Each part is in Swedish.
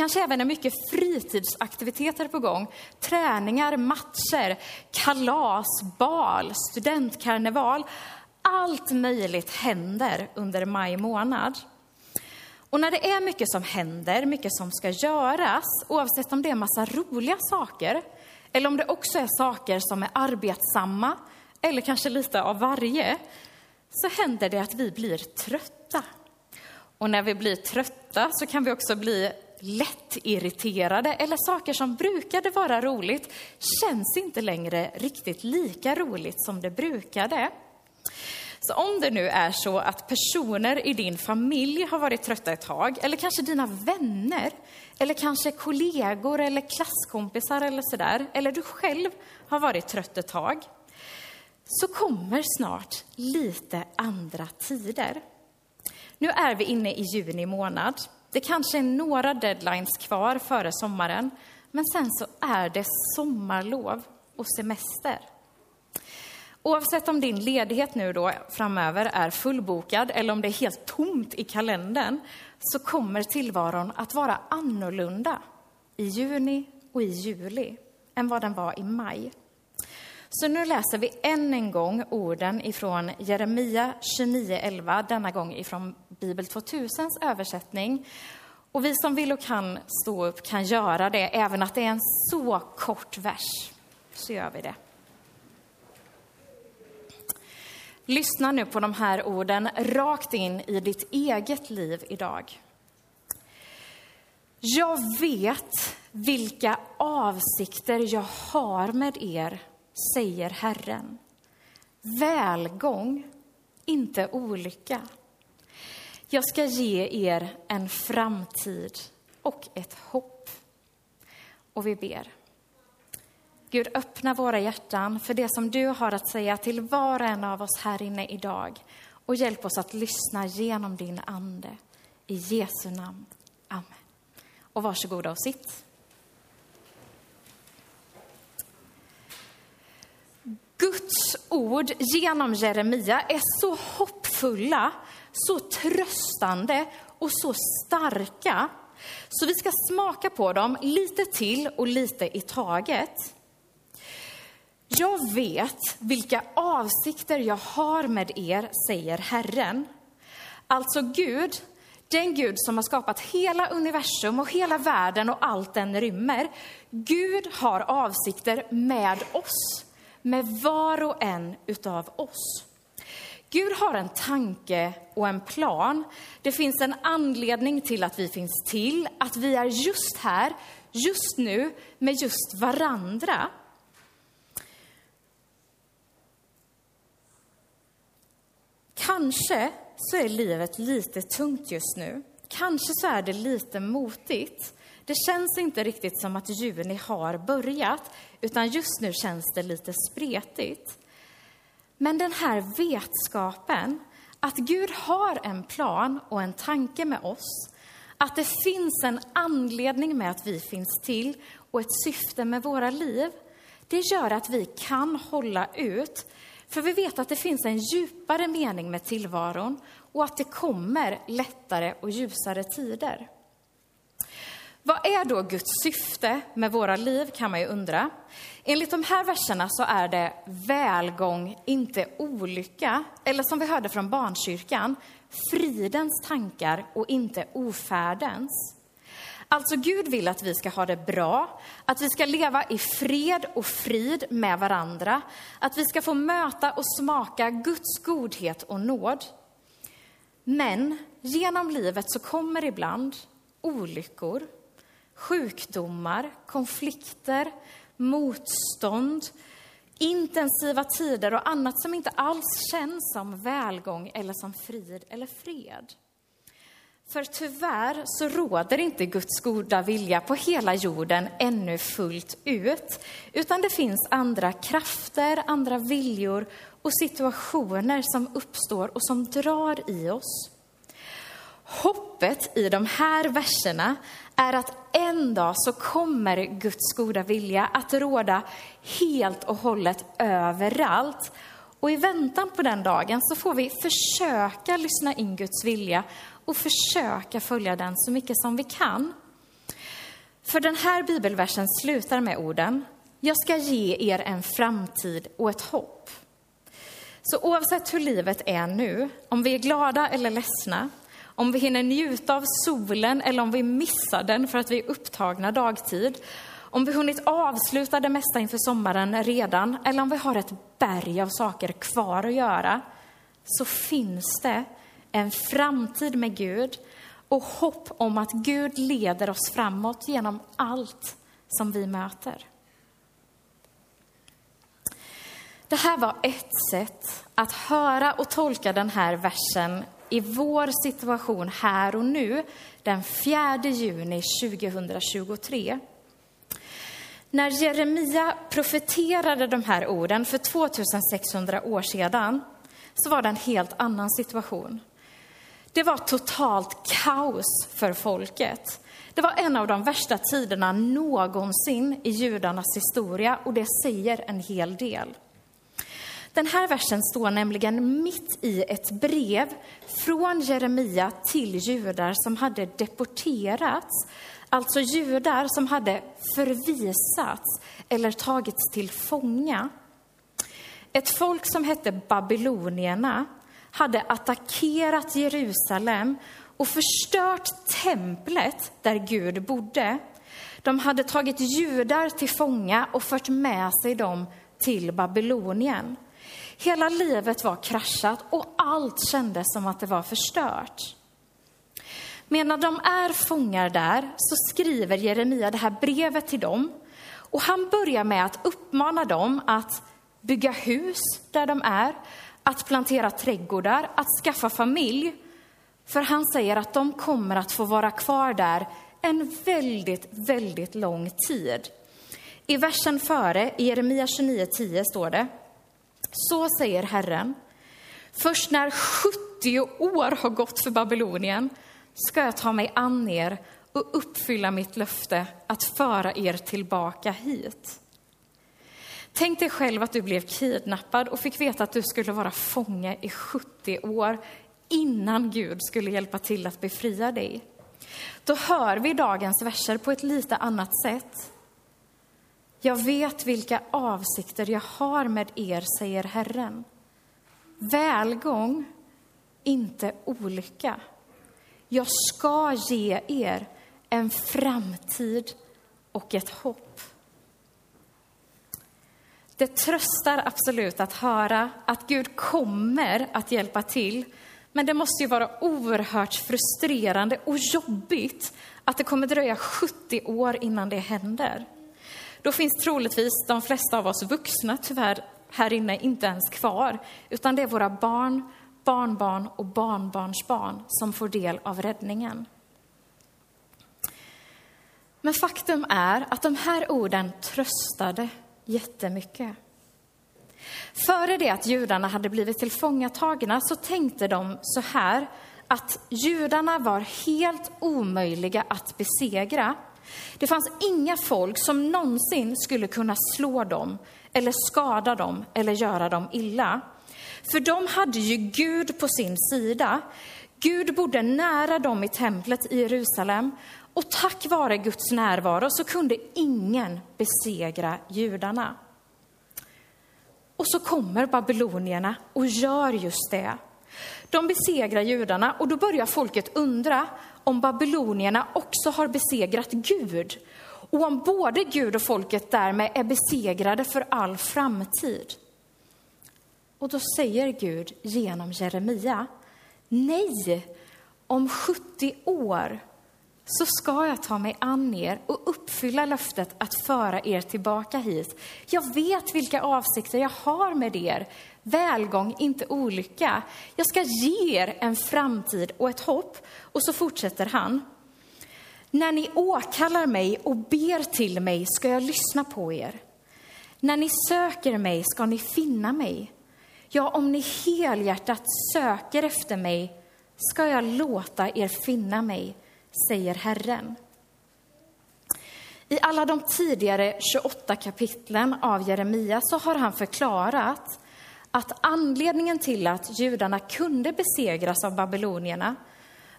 kanske även är mycket fritidsaktiviteter på gång. Träningar, matcher, kalas, bal, studentkarneval. Allt möjligt händer under maj månad. Och när det är mycket som händer, mycket som ska göras, oavsett om det är massa roliga saker eller om det också är saker som är arbetsamma eller kanske lite av varje, så händer det att vi blir trötta. Och när vi blir trötta så kan vi också bli lättirriterade eller saker som brukade vara roligt känns inte längre riktigt lika roligt som det brukade. Så om det nu är så att personer i din familj har varit trötta ett tag, eller kanske dina vänner, eller kanske kollegor eller klasskompisar eller sådär, eller du själv har varit trött ett tag, så kommer snart lite andra tider. Nu är vi inne i juni månad. Det kanske är några deadlines kvar före sommaren, men sen så är det sommarlov och semester. Oavsett om din ledighet nu då framöver är fullbokad eller om det är helt tomt i kalendern så kommer tillvaron att vara annorlunda i juni och i juli än vad den var i maj. Så nu läser vi än en gång orden ifrån Jeremia 29.11, denna gång ifrån Bibel 2000s översättning. Och vi som vill och kan stå upp kan göra det, även att det är en så kort vers. Så gör vi det. Lyssna nu på de här orden rakt in i ditt eget liv idag. Jag vet vilka avsikter jag har med er, säger Herren. Välgång, inte olycka. Jag ska ge er en framtid och ett hopp. Och vi ber. Gud, öppna våra hjärtan för det som du har att säga till var och en av oss här inne idag. Och hjälp oss att lyssna genom din ande. I Jesu namn. Amen. Och varsågoda och sitt. Guds ord genom Jeremia är så hoppfulla, så tröstande och så starka. Så vi ska smaka på dem lite till och lite i taget. Jag vet vilka avsikter jag har med er, säger Herren. Alltså Gud, den Gud som har skapat hela universum och hela världen och allt den rymmer. Gud har avsikter med oss, med var och en utav oss. Gud har en tanke och en plan. Det finns en anledning till att vi finns till, att vi är just här, just nu, med just varandra. Kanske så är livet lite tungt just nu. Kanske så är det lite motigt. Det känns inte riktigt som att juni har börjat, utan just nu känns det lite spretigt. Men den här vetskapen att Gud har en plan och en tanke med oss, att det finns en anledning med att vi finns till och ett syfte med våra liv, det gör att vi kan hålla ut för vi vet att det finns en djupare mening med tillvaron och att det kommer lättare och ljusare tider. Vad är då Guds syfte med våra liv kan man ju undra. Enligt de här verserna så är det välgång, inte olycka. Eller som vi hörde från barnkyrkan, fridens tankar och inte ofärdens. Alltså Gud vill att vi ska ha det bra, att vi ska leva i fred och frid med varandra, att vi ska få möta och smaka Guds godhet och nåd. Men genom livet så kommer ibland olyckor, sjukdomar, konflikter, motstånd, intensiva tider och annat som inte alls känns som välgång eller som frid eller fred. För tyvärr så råder inte Guds goda vilja på hela jorden ännu fullt ut, utan det finns andra krafter, andra viljor och situationer som uppstår och som drar i oss. Hoppet i de här verserna är att en dag så kommer Guds goda vilja att råda helt och hållet överallt. Och i väntan på den dagen så får vi försöka lyssna in Guds vilja och försöka följa den så mycket som vi kan. För den här bibelversen slutar med orden Jag ska ge er en framtid och ett hopp. Så oavsett hur livet är nu, om vi är glada eller ledsna, om vi hinner njuta av solen eller om vi missar den för att vi är upptagna dagtid, om vi hunnit avsluta det mesta inför sommaren redan eller om vi har ett berg av saker kvar att göra, så finns det en framtid med Gud och hopp om att Gud leder oss framåt genom allt som vi möter. Det här var ett sätt att höra och tolka den här versen i vår situation här och nu, den 4 juni 2023. När Jeremia profeterade de här orden för 2600 år sedan så var det en helt annan situation. Det var totalt kaos för folket. Det var en av de värsta tiderna någonsin i judarnas historia och det säger en hel del. Den här versen står nämligen mitt i ett brev från Jeremia till judar som hade deporterats, alltså judar som hade förvisats eller tagits till fånga. Ett folk som hette babylonierna hade attackerat Jerusalem och förstört templet där Gud bodde. De hade tagit judar till fånga och fört med sig dem till Babylonien. Hela livet var kraschat och allt kändes som att det var förstört. Medan de är fångar där så skriver Jeremia det här brevet till dem och han börjar med att uppmana dem att bygga hus där de är, att plantera trädgårdar, att skaffa familj. För han säger att de kommer att få vara kvar där en väldigt, väldigt lång tid. I versen före, i Jeremia 29.10 står det, så säger Herren, först när 70 år har gått för Babylonien ska jag ta mig an er och uppfylla mitt löfte att föra er tillbaka hit. Tänk dig själv att du blev kidnappad och fick veta att du skulle vara fånge i 70 år innan Gud skulle hjälpa till att befria dig. Då hör vi dagens verser på ett lite annat sätt. Jag vet vilka avsikter jag har med er, säger Herren. Välgång, inte olycka. Jag ska ge er en framtid och ett hopp. Det tröstar absolut att höra att Gud kommer att hjälpa till. Men det måste ju vara oerhört frustrerande och jobbigt att det kommer dröja 70 år innan det händer. Då finns troligtvis de flesta av oss vuxna tyvärr här inne inte ens kvar, utan det är våra barn, barnbarn och barnbarnsbarn som får del av räddningen. Men faktum är att de här orden tröstade jättemycket. Före det att judarna hade blivit tillfångatagna så tänkte de så här att judarna var helt omöjliga att besegra. Det fanns inga folk som någonsin skulle kunna slå dem eller skada dem eller göra dem illa. För de hade ju Gud på sin sida. Gud bodde nära dem i templet i Jerusalem och tack vare Guds närvaro så kunde ingen besegra judarna. Och så kommer babylonierna och gör just det. De besegrar judarna och då börjar folket undra om babylonierna också har besegrat Gud och om både Gud och folket därmed är besegrade för all framtid. Och då säger Gud genom Jeremia, nej, om 70 år så ska jag ta mig an er och uppfylla löftet att föra er tillbaka hit. Jag vet vilka avsikter jag har med er. Välgång, inte olycka. Jag ska ge er en framtid och ett hopp. Och så fortsätter han. När ni åkallar mig och ber till mig ska jag lyssna på er. När ni söker mig ska ni finna mig. Ja, om ni helhjärtat söker efter mig ska jag låta er finna mig säger Herren. I alla de tidigare 28 kapitlen av Jeremia så har han förklarat att anledningen till att judarna kunde besegras av babylonierna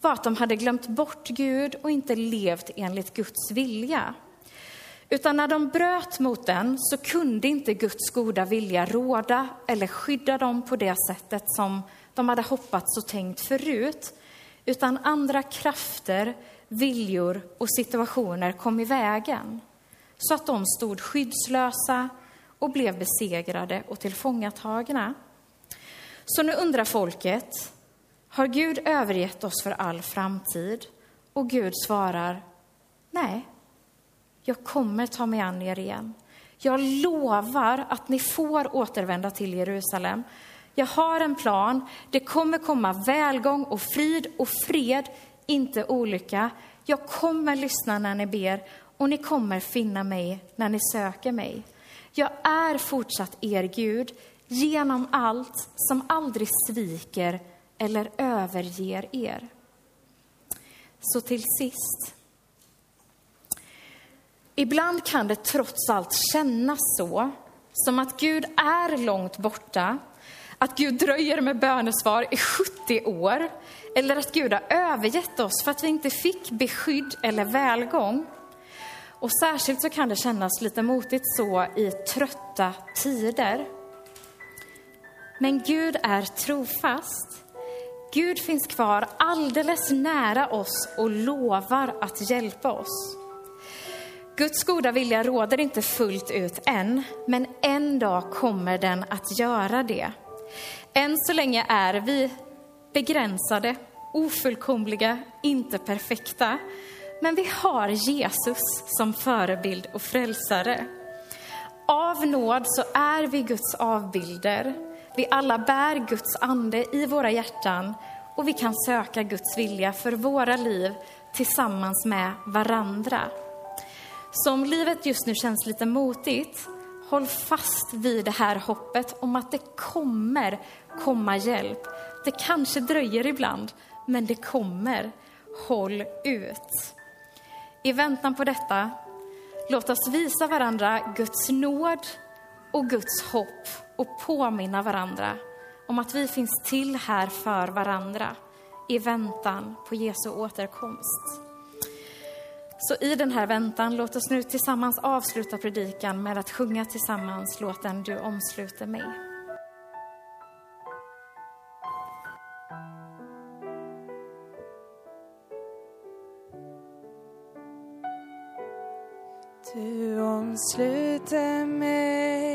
var att de hade glömt bort Gud och inte levt enligt Guds vilja. Utan när de bröt mot den så kunde inte Guds goda vilja råda eller skydda dem på det sättet som de hade hoppats och tänkt förut. Utan andra krafter, viljor och situationer kom i vägen så att de stod skyddslösa och blev besegrade och tillfångatagna. Så nu undrar folket, har Gud övergett oss för all framtid? Och Gud svarar, nej, jag kommer ta mig an er igen. Jag lovar att ni får återvända till Jerusalem. Jag har en plan. Det kommer komma välgång och frid och fred, inte olycka. Jag kommer lyssna när ni ber och ni kommer finna mig när ni söker mig. Jag är fortsatt er Gud genom allt som aldrig sviker eller överger er. Så till sist. Ibland kan det trots allt kännas så, som att Gud är långt borta, att Gud dröjer med bönesvar i 70 år, eller att Gud har övergett oss för att vi inte fick beskydd eller välgång. Och särskilt så kan det kännas lite motigt så i trötta tider. Men Gud är trofast. Gud finns kvar alldeles nära oss och lovar att hjälpa oss. Guds goda vilja råder inte fullt ut än, men en dag kommer den att göra det. Än så länge är vi begränsade, ofullkomliga, inte perfekta. Men vi har Jesus som förebild och frälsare. Av nåd så är vi Guds avbilder. Vi alla bär Guds ande i våra hjärtan och vi kan söka Guds vilja för våra liv tillsammans med varandra. Så om livet just nu känns lite motigt, håll fast vid det här hoppet om att det kommer komma hjälp. Det kanske dröjer ibland, men det kommer. Håll ut. I väntan på detta, låt oss visa varandra Guds nåd och Guds hopp och påminna varandra om att vi finns till här för varandra i väntan på Jesu återkomst. Så i den här väntan, låt oss nu tillsammans avsluta predikan med att sjunga tillsammans låten Du omsluter mig. Du omsluter mig